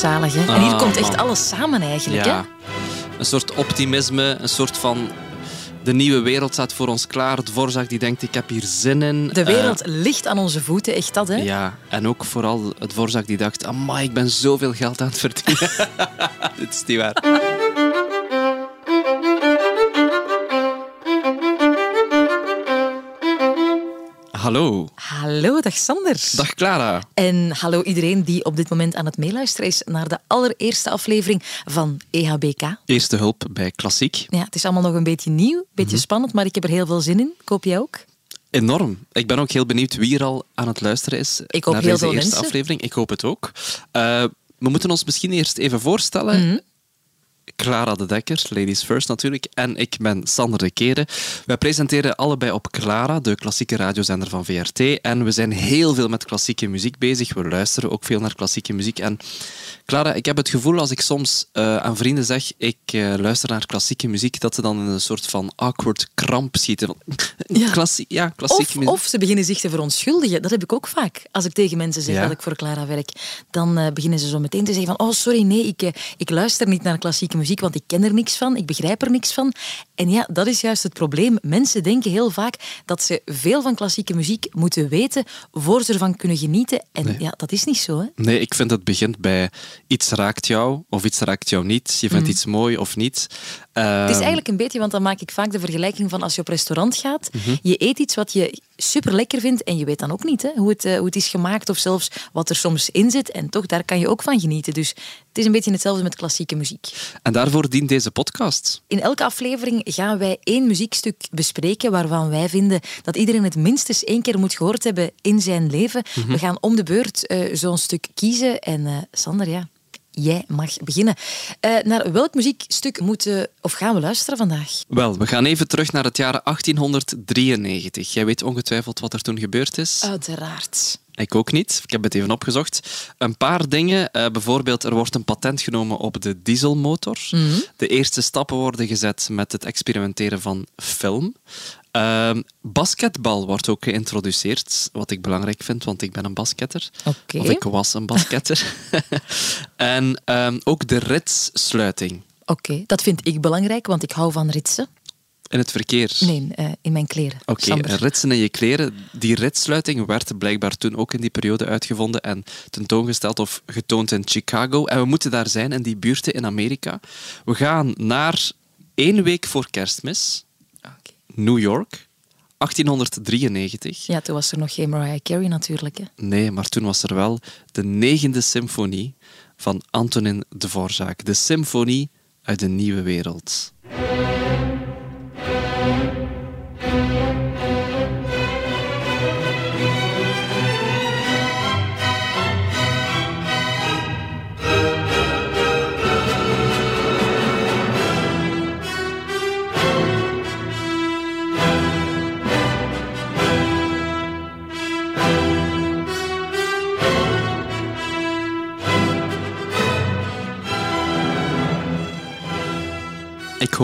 Zalig, hè? En hier Ah, komt echt man. alles samen eigenlijk, hè? Een soort optimisme, een soort van... De nieuwe wereld staat voor ons klaar. Dvorak die denkt, ik heb hier zin in. De Eh, wereld ligt aan onze voeten, echt dat, hè? ja, en ook vooral het Dvorak die dacht, amai, ik ben zoveel geld aan het verdienen. Dit is niet waar. Hallo. Hallo, dag Sander. Dag Clara. En hallo iedereen die op dit moment aan het meeluisteren is naar de allereerste aflevering van EHBK. Eerste hulp bij Klassiek. Ja, het is allemaal nog een beetje nieuw, een beetje Mhm. spannend, maar ik heb er heel veel zin in. Koop jij ook? Enorm. Ik ben ook heel benieuwd wie er al aan het luisteren is Ik hoop naar heel deze veel eerste mensen. aflevering. Ik hoop het ook. Eh, we moeten ons misschien eerst even voorstellen. Mhm. Clara de Dekker, Ladies First natuurlijk, en ik ben Sander de Keren. Wij presenteren allebei op Clara, de klassieke radiozender van VRT. En we zijn heel veel met klassieke muziek bezig. We luisteren ook veel naar klassieke muziek. En Clara, ik heb het gevoel als ik soms eh, aan vrienden zeg ik eh, luister naar klassieke muziek, dat ze dan in een soort van awkward kramp schieten. Van, Ja. Klassie, ja, klassieke Of, muziek. of ze beginnen zich te verontschuldigen. Dat heb ik ook vaak. Als ik tegen mensen zeg Ja. dat ik voor Clara werk, dan eh, beginnen ze zo meteen te zeggen van oh, sorry, nee, ik, ik luister niet naar klassieke muziek, want ik ken er niks van, ik begrijp er niks van. En ja, dat is juist het probleem. Mensen denken heel vaak dat ze veel van klassieke muziek moeten weten voor ze ervan kunnen genieten. En ja, dat is niet zo, hè? Nee, ik vind het begint bij iets raakt jou of iets raakt jou niet. Je vindt iets mooi of niet. Mhm. Het is Ehm, eigenlijk een beetje, want dan maak ik vaak de vergelijking van als je op restaurant gaat, Mhm. je eet iets wat je super lekker vindt en je weet dan ook niet hè, hoe, het, eh, hoe het is gemaakt of zelfs wat er soms in zit. En toch, daar kan je ook van genieten. Dus het is een beetje hetzelfde met klassieke muziek. En daarvoor dient deze podcast. In elke aflevering gaan wij één muziekstuk bespreken waarvan wij vinden dat iedereen het minstens één keer moet gehoord hebben in zijn leven. Mhm. We gaan om de beurt eh, zo'n stuk kiezen. En eh, Sander, ja, jij mag beginnen. Eh, naar welk muziekstuk moeten of gaan we luisteren vandaag? Wel, we gaan even terug naar het jaar 1893. Jij weet ongetwijfeld wat er toen gebeurd is. Uiteraard. Ik ook niet. Ik heb het even opgezocht. Een paar dingen. Eh, bijvoorbeeld, er wordt een patent genomen op de dieselmotor. De eerste stappen worden gezet met het experimenteren van film. Ehm, basketbal wordt ook geïntroduceerd, wat ik belangrijk vind, want ik ben een basketter. Of ik was een basketter. en ehm, ook de ritssluiting Oké, dat vind ik belangrijk, want ik hou van ritsen. In het verkeer. Nee, eh, in mijn kleren. Oké, ritsen in je kleren. Die ritsluiting werd blijkbaar toen ook in die periode uitgevonden en tentoongesteld of getoond in Chicago. En we moeten daar zijn, in die buurten in Amerika. We gaan naar één week voor kerstmis, Oké. New York, 1893. Ja, toen was er nog geen Mariah Carey natuurlijk. Hè. Nee, maar toen was er wel de negende symfonie van Antonin Dvorak. De symfonie uit de nieuwe wereld.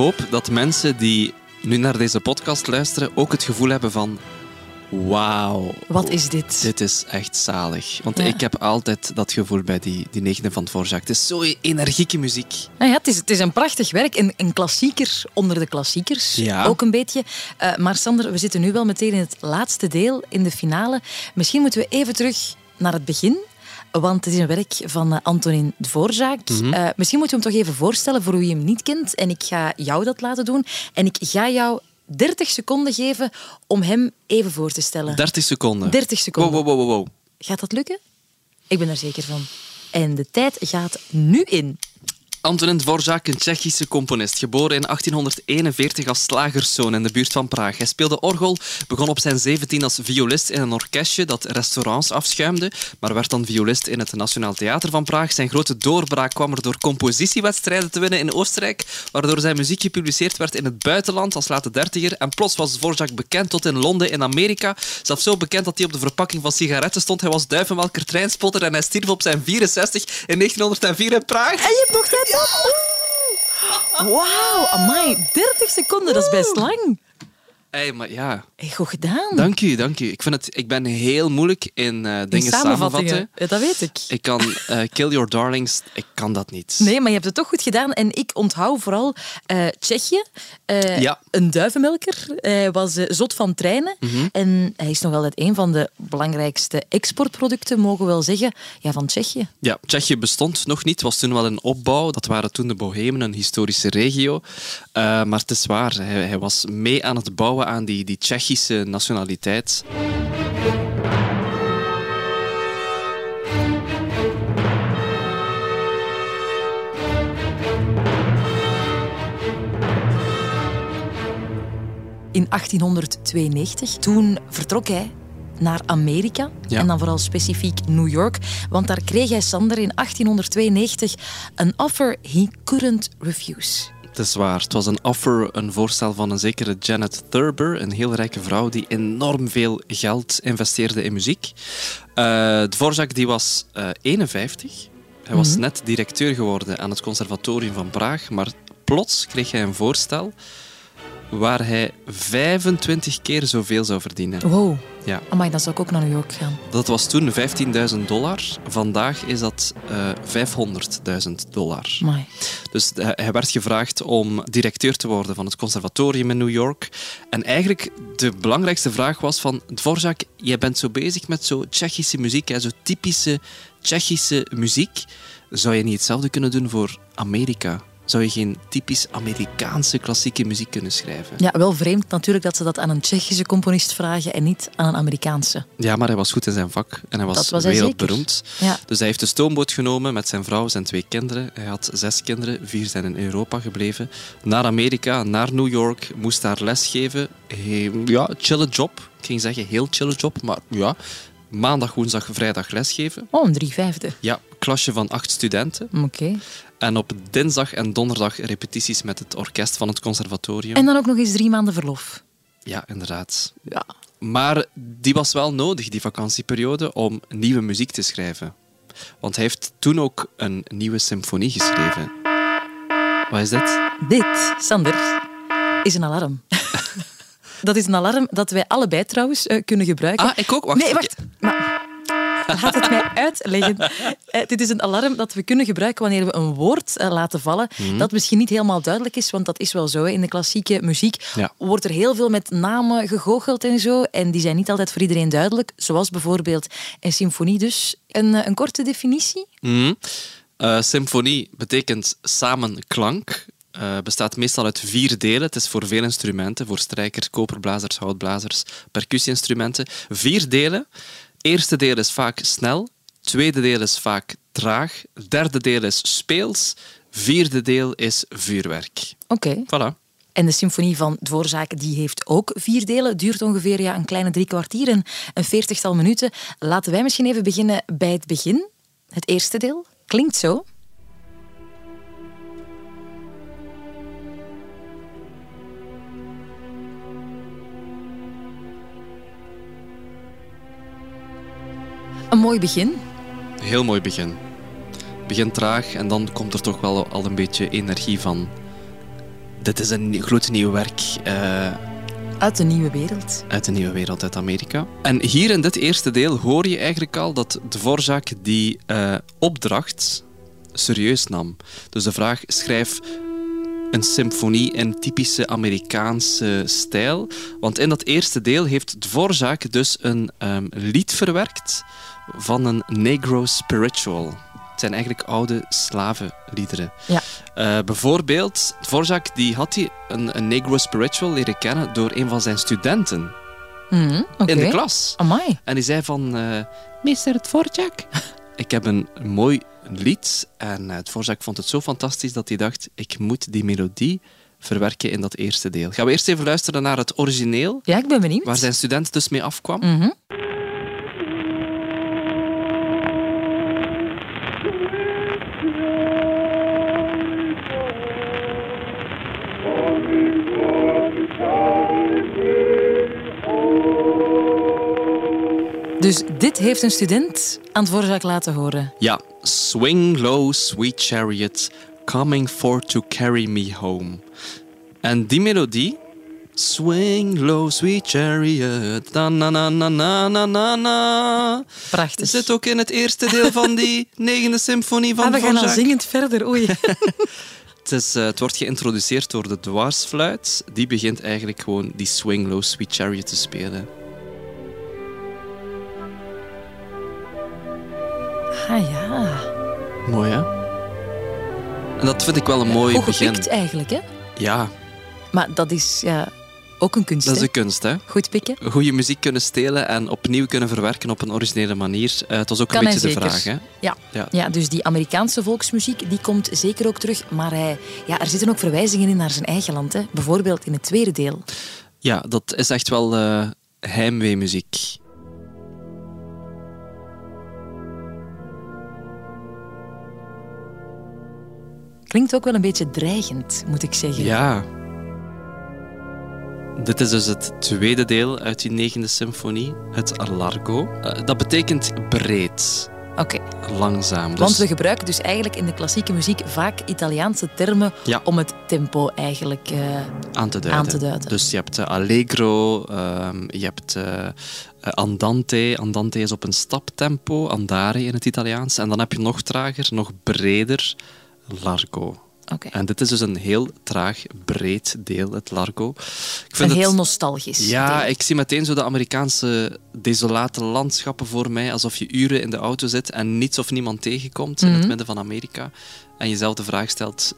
Hoop dat mensen die nu naar deze podcast luisteren ook het gevoel hebben van wauw. Wat is dit? Dit is echt zalig. Want Ja. ik heb altijd dat gevoel bij die, die negende van Dvorak. Het is zo energieke muziek. Nou ja, het, is, het is een prachtig werk. Een, een klassieker onder de klassiekers. Ja. Ook een beetje. Eh, maar Sander, we zitten nu wel meteen in het laatste deel, in de finale. Misschien moeten we even terug naar het begin. Want het is een werk van eh, Antonin Dvorak. Eh, misschien moeten we hem toch even voorstellen voor wie hem niet kent. En ik ga jou dat laten doen. En ik ga jou 30 seconden geven om hem even voor te stellen. 30 seconden. 30 seconden. Wow, wow, wow, wow. Gaat dat lukken? Ik ben er zeker van. En de tijd gaat nu in. Antonin Dvorak, een Tsjechische componist, geboren in 1841 als slagerszoon in de buurt van Praag. Hij speelde orgel, begon op zijn 17 als violist in een orkestje dat restaurants afschuimde, maar werd dan violist in het Nationaal Theater van Praag. Zijn grote doorbraak kwam er door compositiewedstrijden te winnen in Oostenrijk, waardoor zijn muziek gepubliceerd werd in het buitenland als late dertiger. En plots was Dvorak bekend tot in Londen in Amerika. Zelfs zo bekend dat hij op de verpakking van sigaretten stond. Hij was duivenmelker, treinspotter en hij stierf op zijn 64 in 1904 in Praag. En je hebt Wauw, amai, 30 seconden, dat is best lang. Hey, maar ja, Hey, goed gedaan. dank u, dank u. Ik, vind het, ik ben heel moeilijk in eh, dingen In samenvatten. Ja, dat weet ik. Ik kan eh, Kill Your Darlings, ik kan dat niet. Nee, maar je hebt het toch goed gedaan. En ik onthoud vooral eh, Tsjechië. Eh, Ja. Een duivenmelker. Hij was eh, zot van treinen. Mhm. En hij is nog altijd een van de belangrijkste exportproducten, mogen we wel zeggen, ja, van Tsjechië. Ja, Tsjechië bestond nog niet, was toen wel in opbouw. Dat waren toen de Bohemen, een historische regio. Eh, maar het is waar, hij, hij was mee aan het bouwen aan die, die Tsjechische nationaliteit. In 1892, toen vertrok hij naar Amerika Ja. en dan vooral specifiek New York, want daar kreeg hij Sander in 1892 een offer he couldn't refuse. Het is waar, het was een offer, een voorstel van een zekere Janet Thurber, een heel rijke vrouw die enorm veel geld investeerde in muziek. Uh, Dvorak die was uh, 51. Hij was net directeur geworden aan het conservatorium van Praag, maar plots kreeg hij een voorstel waar hij 25 keer zoveel zou verdienen. Wow. Ja. Amai, dan zou ik ook naar New York gaan. Dat was toen 15.000 dollar. Vandaag is dat uh, 500.000 dollar. Amai. Dus hij werd gevraagd om directeur te worden van het conservatorium in New York. En eigenlijk de belangrijkste vraag was van... Dvorak, jij bent zo bezig met zo Tsjechische muziek, hè, zo typische Tsjechische muziek. Zou je niet hetzelfde kunnen doen voor Amerika? Zou je geen typisch Amerikaanse klassieke muziek kunnen schrijven? Ja, wel vreemd natuurlijk dat ze dat aan een Tsjechische componist vragen en niet aan een Amerikaanse. Ja, maar hij was goed in zijn vak en hij was, Dat was hij wereldberoemd. Ja. Dus hij heeft de stoomboot genomen met zijn vrouw, zijn twee kinderen. Hij had zes kinderen, vier zijn in Europa gebleven. Naar Amerika, naar New York, moest daar lesgeven. Ja, chille job. Ik ging zeggen heel chille job, maar ja, maandag, woensdag, vrijdag lesgeven. Oh, een drie vijfde. Ja, klasje van acht studenten. Oké. Okay. En op dinsdag en donderdag repetities met het orkest van het conservatorium. En dan ook nog eens drie maanden verlof. Ja, inderdaad. Ja. Maar die was wel nodig, die vakantieperiode, om nieuwe muziek te schrijven. Want hij heeft toen ook een nieuwe symfonie geschreven. Wat is dit? Dit, Sander, is een alarm. dat is een alarm dat wij allebei trouwens uh, kunnen gebruiken. Ah, ik ook? Wacht. Nee, wacht. Maar laat het mij uitleggen. Uh, dit is een alarm dat we kunnen gebruiken wanneer we een woord uh, laten vallen mm-hmm. dat misschien niet helemaal duidelijk is, want dat is wel zo. Hè. In de klassieke muziek ja. wordt er heel veel met namen gegoocheld en zo, en die zijn niet altijd voor iedereen duidelijk. Zoals bijvoorbeeld een symfonie dus. Een, een korte definitie? Mm-hmm. symfonie betekent samenklank. Uh, bestaat meestal uit vier delen. Het is voor veel instrumenten, voor strijkers, koperblazers, houtblazers, percussie-instrumenten. Vier delen. Eerste deel is vaak snel, tweede deel is vaak traag, derde deel is speels, vierde deel is vuurwerk. Oké. Okay. Voilà. En de symfonie van Dvorak die heeft ook vier delen. Duurt ongeveer ja, een kleine drie kwartier en een veertigtal minuten. Laten wij misschien even beginnen bij het begin. Het eerste deel klinkt zo. Een mooi begin. Heel mooi begin. Begin traag en dan komt er toch wel al een beetje energie van. Dit is een groot nieuw werk. Uh, uit de nieuwe wereld. Uit de nieuwe wereld, uit Amerika. En hier in dit eerste deel hoor je eigenlijk al dat Dvorak die uh, opdracht serieus nam. Dus de vraag, schrijf een symfonie in typische Amerikaanse stijl. Want in dat eerste deel heeft Dvorak dus een um, lied verwerkt van een Negro spiritual. Het zijn eigenlijk oude slavenliederen. Ja. Uh, bijvoorbeeld, Dvorak die had hij een, een Negro spiritual leren kennen door een van zijn studenten. Mm, okay. In de klas. Amai. En die zei van... Uh, Mr. Dvorak, ik heb een mooi lied. En uh, Dvorak vond het zo fantastisch dat hij dacht, ik moet die melodie verwerken in dat eerste deel. Gaan we eerst even luisteren naar het origineel? Ja, ik ben benieuwd. Waar zijn student dus mee afkwam. Mm -hmm. Heeft een student aan het voorzaak laten horen. Ja, swing low, sweet chariot, coming for to carry me home. En die melodie, Swing low, sweet chariot. Na, na, na, na, na, na, na. Prachtig. Zit ook in het eerste deel van die negende symfonie van Ah, we gaan al zingend verder. Oei. Het, is, eh, het wordt geïntroduceerd door de dwarsfluit. Die begint eigenlijk gewoon die Swing Low Sweet Chariot te spelen. Ah ja. Mooi, hè? En dat vind ik wel een mooi Goed begin. gepikt eigenlijk, hè? Ja, Maar dat is ja, ook een kunst, dat is hè? de kunst, hè? Goed pikken. Goede muziek kunnen stelen en opnieuw kunnen verwerken op een originele manier. Eh, het was ook Kan een hij beetje de zeker. vraag, hè? Ja. Ja. ja, dus die Amerikaanse volksmuziek die komt zeker ook terug. Maar hij, ja, er zitten ook verwijzingen in naar zijn eigen land. Hè? Bijvoorbeeld in het tweede deel. Ja, dat is echt wel eh heimweemuziek. Klinkt ook wel een beetje dreigend, moet ik zeggen. Ja. Dit is dus het tweede deel uit die negende symfonie, het Largo. Eh, dat betekent breed, Oké, langzaam. Dus, want we gebruiken dus eigenlijk in de klassieke muziek vaak Italiaanse termen Ja. om het tempo eigenlijk... eh, aan, te duiden. aan te duiden. Dus je hebt eh, Allegro, ehm, je hebt Andante. Andante is op een staptempo, Andare in het Italiaans. En dan heb je nog trager, nog breder, Largo. En dit is dus een heel traag, breed deel, het Largo. Ik een het- heel nostalgisch Ja, deel. ik zie meteen zo de Amerikaanse desolate landschappen voor mij, alsof je uren in de auto zit en niets of niemand tegenkomt in Mhm. het midden van Amerika. En jezelf de vraag stelt,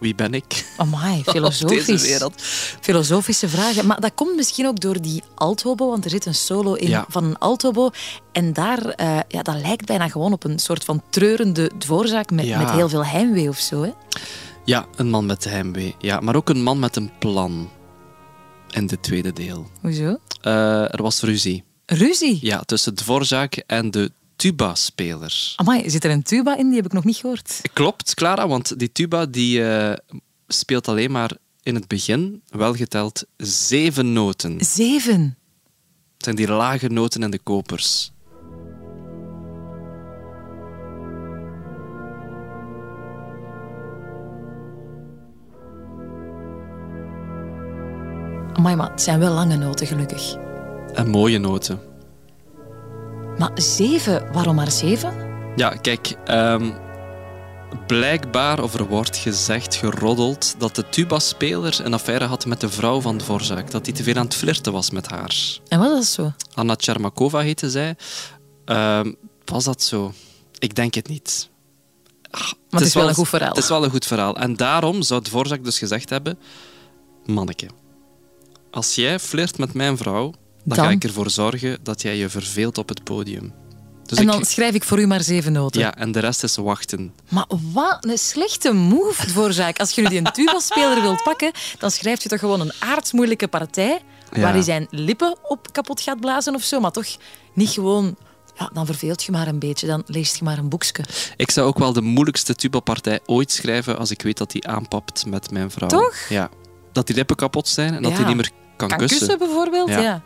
wie ben ik Amai, deze filosofisch. wereld? Filosofische vragen. Maar dat komt misschien ook door die altobo, want er zit een solo in Ja. van een altobo. En daar, eh, ja, dat lijkt bijna gewoon op een soort van treurende dvoorzaak met, Ja. met heel veel heimwee of zo. Hè? Ja, een man met heimwee. Ja, maar ook een man met een plan in dit tweede deel. Hoezo? Eh, er was ruzie. Ruzie. Ja, tussen Dvorak en de tuba-speler. Amai, zit er een tuba in? Die heb ik nog niet gehoord. Klopt, Clara, want die tuba die, eh, speelt alleen maar in het begin, wel geteld, zeven noten. Het Zeven. zijn die lage noten en de kopers. Amai, maar het zijn wel lange noten, gelukkig. En mooie noten. Maar zeven, waarom maar zeven? Ja, kijk, ehm, blijkbaar, of er wordt gezegd, geroddeld, dat de tuba-speler een affaire had met de vrouw van Dvorak. Dat hij te veel aan het flirten was met haar. En wat is dat zo? Anna Tchermakova heette zij. Ehm, was dat zo? Ik denk het niet. Ah, Maar het is wel een goed verhaal. Het is wel een goed verhaal. En daarom zou Dvorak dus gezegd hebben... Manneke, als jij flirt met mijn vrouw, dan, Dan? ga ik ervoor zorgen dat jij je verveelt op het podium. Dus en ik- dan schrijf ik voor u maar zeven noten. Ja, en de rest is wachten. Maar wat een slechte move voor. Als je nu die een tuba-speler wilt pakken, dan schrijf je toch gewoon een aardsmoeilijke partij Ja. waar hij zijn lippen op kapot gaat blazen of zo. Maar toch niet gewoon... Ja, dan verveelt je maar een beetje. Dan leest je maar een boekje. Ik zou ook wel de moeilijkste tuba-partij ooit schrijven als ik weet dat hij aanpapt met mijn vrouw. Toch? Ja. Dat die lippen kapot zijn en dat Ja. hij niet meer kan, Kan kussen, bijvoorbeeld? Ja. Ja.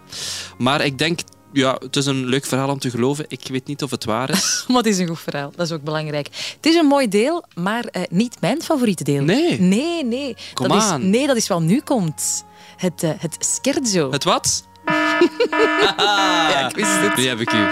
Maar ik denk, ja, het is een leuk verhaal om te geloven. Ik weet niet of het waar is. Maar het is een goed verhaal. Dat is ook belangrijk. Het is een mooi deel, maar eh, niet mijn favoriete deel. Nee? Nee, nee. Kom dat aan. Is, nee, dat is wat nu komt. Het, eh, het scherzo. Het wat? Ja, ik wist het. Nu heb ik u.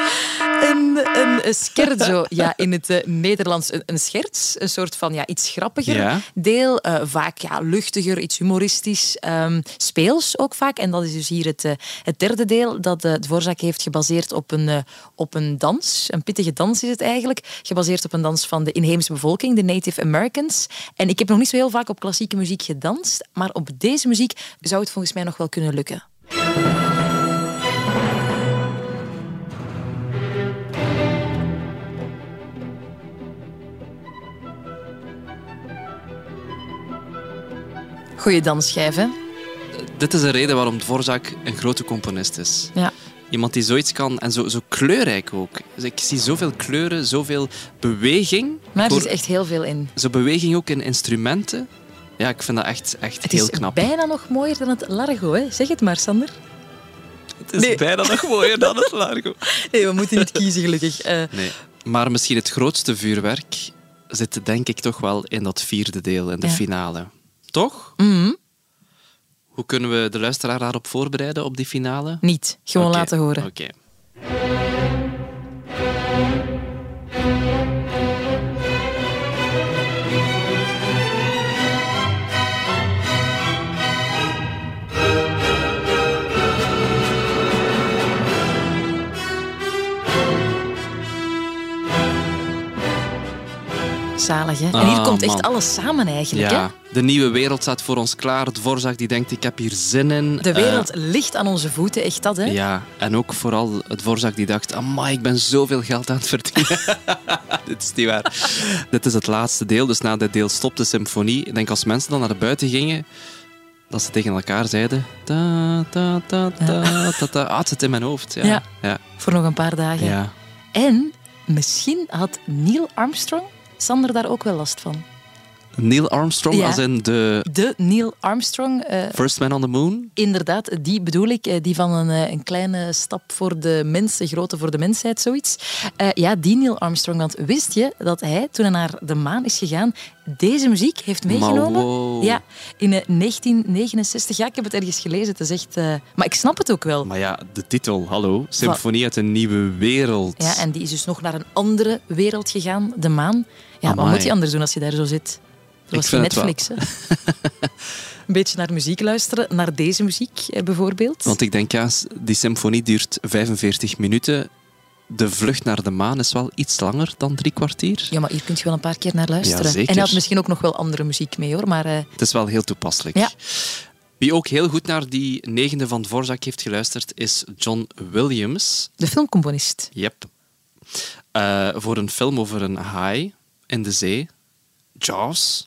Een, een scherzo, ja, in het eh, Nederlands een, een scherts, een soort van ja, iets grappiger Ja. deel. eh, vaak ja, luchtiger, iets humoristisch, ehm, speels ook vaak. En dat is dus hier het, eh, het derde deel dat de Dvorak heeft gebaseerd op een, op een dans. Een pittige dans is het eigenlijk, gebaseerd op een dans van de inheemse bevolking, de Native Americans. En ik heb nog niet zo heel vaak op klassieke muziek gedanst, maar op deze muziek zou het volgens mij nog wel kunnen lukken. Goeie dansschijf, hè? Dit is een reden waarom Dvorak een grote componist is. Ja. Iemand die zoiets kan en zo, zo kleurrijk ook. Dus ik zie zoveel kleuren, zoveel beweging. Maar er is echt heel veel in. Zo beweging ook in instrumenten. Ja, ik vind dat echt, echt Het heel is knap. bijna nog mooier dan het Largo, hè? Zeg het maar, Sander. Het is Nee. bijna nog mooier dan het Largo. Nee, we moeten niet kiezen, gelukkig. Eh, Nee. Maar misschien het grootste vuurwerk zit denk ik toch wel in dat vierde deel, in de Ja. finale. Toch? mhm. Hoe kunnen we de luisteraar daarop voorbereiden op die finale? Niet. Gewoon laten horen. Oké. Hè? en Ah, hier komt echt man. alles samen eigenlijk, hè? Ja, de nieuwe wereld staat voor ons klaar. Dvorak die denkt, ik heb hier zin in. De Eh, wereld ligt aan onze voeten, echt dat, hè? ja, en ook vooral het Dvorak die dacht, amai, ik ben zoveel geld aan het verdienen. dit is niet waar. dit is het laatste deel, dus na dit deel stopt de symfonie. Ik denk als mensen dan naar buiten gingen, dat ze tegen elkaar zeiden... Ta, ta, ta, ta, ta, ta. Ah, het zit in mijn hoofd. Ja. Ja. Ja. Voor nog een paar dagen. ja. En misschien had Neil Armstrong Sander daar ook wel last van. Neil Armstrong, Ja. als in de De Neil Armstrong, eh, First Man on the Moon. inderdaad, die bedoel ik, eh, die van een, eh, een kleine stap voor de mens, een grote voor de mensheid, zoiets. Ja, die Neil Armstrong, want wist je dat hij, toen hij naar de maan is gegaan, deze muziek heeft meegenomen? Wow. Ja, in eh, 1969. Ja, ik heb het ergens gelezen. Het is echt... eh, maar ik snap het ook wel. Maar ja, de titel, hallo. Symfonie uit een nieuwe wereld. Ja, en die is dus nog naar een andere wereld gegaan, de maan. Ja, wat moet je anders doen als je daar zo zit? Dat was geen het wel. Netflix, hè? Een beetje naar muziek luisteren, naar deze muziek eh, bijvoorbeeld. Want ik denk, ja, die symfonie duurt 45 minuten. De vlucht naar de maan is wel iets langer dan drie kwartier. Ja, maar hier kun je wel een paar keer naar luisteren. Ja, zeker. En hij had misschien ook nog wel andere muziek mee, hoor. Maar eh, Het is wel heel toepasselijk. Ja. Wie ook heel goed naar die negende van Dvorak heeft geluisterd, is John Williams. de filmcomponist. Yep. Eh, voor een film over een haai in de zee. Jaws.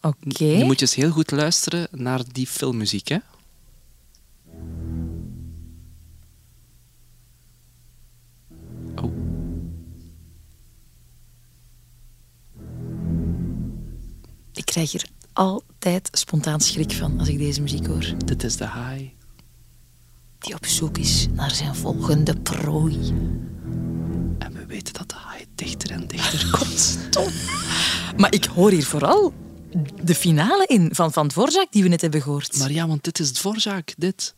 Oké. Nu moet je eens heel goed luisteren naar die filmmuziek, hè. Krijg hier altijd spontaan schrik van als ik deze muziek hoor. Dit is de haai. Die op zoek is naar zijn volgende prooi. En we weten dat de haai dichter en dichter komt. Tom. Maar ik hoor hier vooral de finale in van Van Dvorak die we net hebben gehoord. Maar ja, want dit is Dvorak, dit.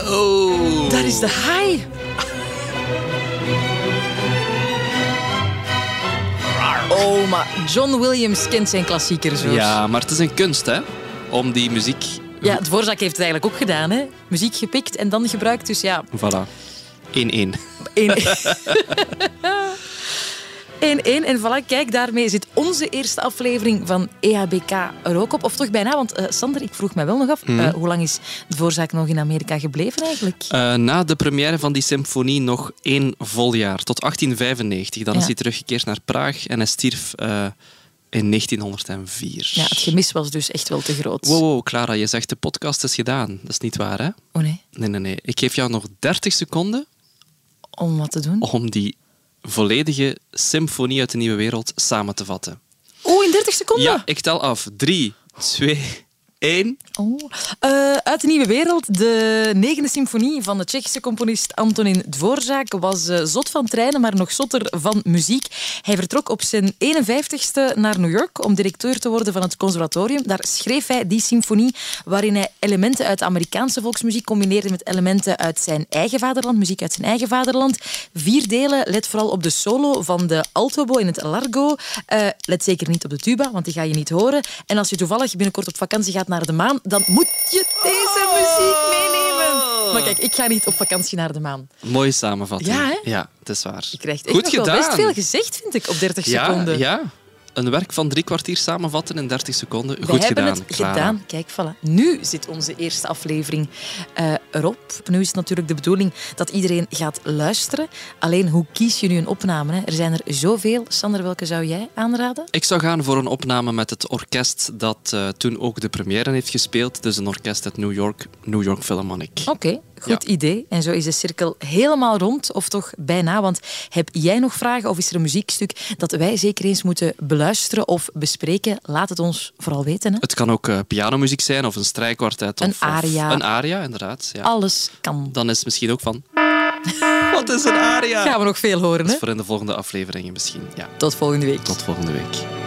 Oh, daar is de haai. Oh, maar John Williams kent zijn klassiekers hoor. Ja, maar het is een kunst, hè? Om die muziek... Ja, Dvorak heeft het eigenlijk ook gedaan. Hè? Muziek gepikt en dan gebruikt. Dus ja, Voilà. 1-1. 1-1. En voilà, kijk, daarmee zit onze eerste aflevering van EHBK er ook op. Of toch bijna, want eh, Sander, ik vroeg me wel nog af, Mhm. eh, hoe lang is de voorzaak nog in Amerika gebleven eigenlijk? Eh, na de première van die symfonie nog één vol jaar, tot 1895. Dan Ja. is hij teruggekeerd naar Praag en hij stierf in 1904. Ja, het gemis was dus echt wel te groot. Wow, wow, Clara, je zegt de podcast is gedaan. Dat is niet waar, hè? Oh nee, Nee, nee, nee. Ik geef jou nog 30 seconden om wat te doen? om die volledige symfonie uit de nieuwe wereld samen te vatten. Oh, in 30 seconden? Ja, ik tel af. 3, 2, 1. Oh. Eh, uit de Nieuwe Wereld, de negende symfonie van de Tsjechische componist Antonin Dvorak was eh, zot van treinen, maar nog zotter van muziek. Hij vertrok op zijn 51ste naar New York om directeur te worden van het conservatorium. Daar schreef hij die symfonie waarin hij elementen uit Amerikaanse volksmuziek combineerde met elementen uit zijn eigen vaderland, muziek uit zijn eigen vaderland. Vier delen, let vooral op de solo van de altobo in het largo. Eh, let zeker niet op de tuba, want die ga je niet horen. En als je toevallig binnenkort op vakantie gaat naar de maan, dan moet je deze muziek meenemen. Maar kijk, ik ga niet op vakantie naar de maan. Mooie samenvatting. Ja, hè? Ja, het is waar. Je krijgt echt Goed nog gedaan. wel best veel gezegd, vind ik, op 30 ja, seconden. Ja, een werk van drie kwartier samenvatten in 30 seconden. We Goed hebben gedaan, het Clara. gedaan. Kijk, voilà. Nu zit onze eerste aflevering eh, erop. Nu is het natuurlijk de bedoeling dat iedereen gaat luisteren. Alleen, hoe kies je nu een opname? Hè? Er zijn er zoveel. Sander, welke zou jij aanraden? Ik zou gaan voor een opname met het orkest dat eh, toen ook de première heeft gespeeld. Dus een orkest uit New York, New York Philharmonic. Oké, goed idee. En zo is de cirkel helemaal rond, of toch bijna. Want heb jij nog vragen of is er een muziekstuk dat wij zeker eens moeten beluisteren of bespreken? Laat het ons vooral weten. Hè? Het kan ook eh, pianomuziek zijn of een strijkkwartet. Een of, of aria. een aria, inderdaad. Ja. Alles kan. Dan is het misschien ook van... Wat is een aria? Gaan we nog veel horen, Dat hè? is voor in de volgende afleveringen misschien. Ja. Tot volgende week. Tot volgende week.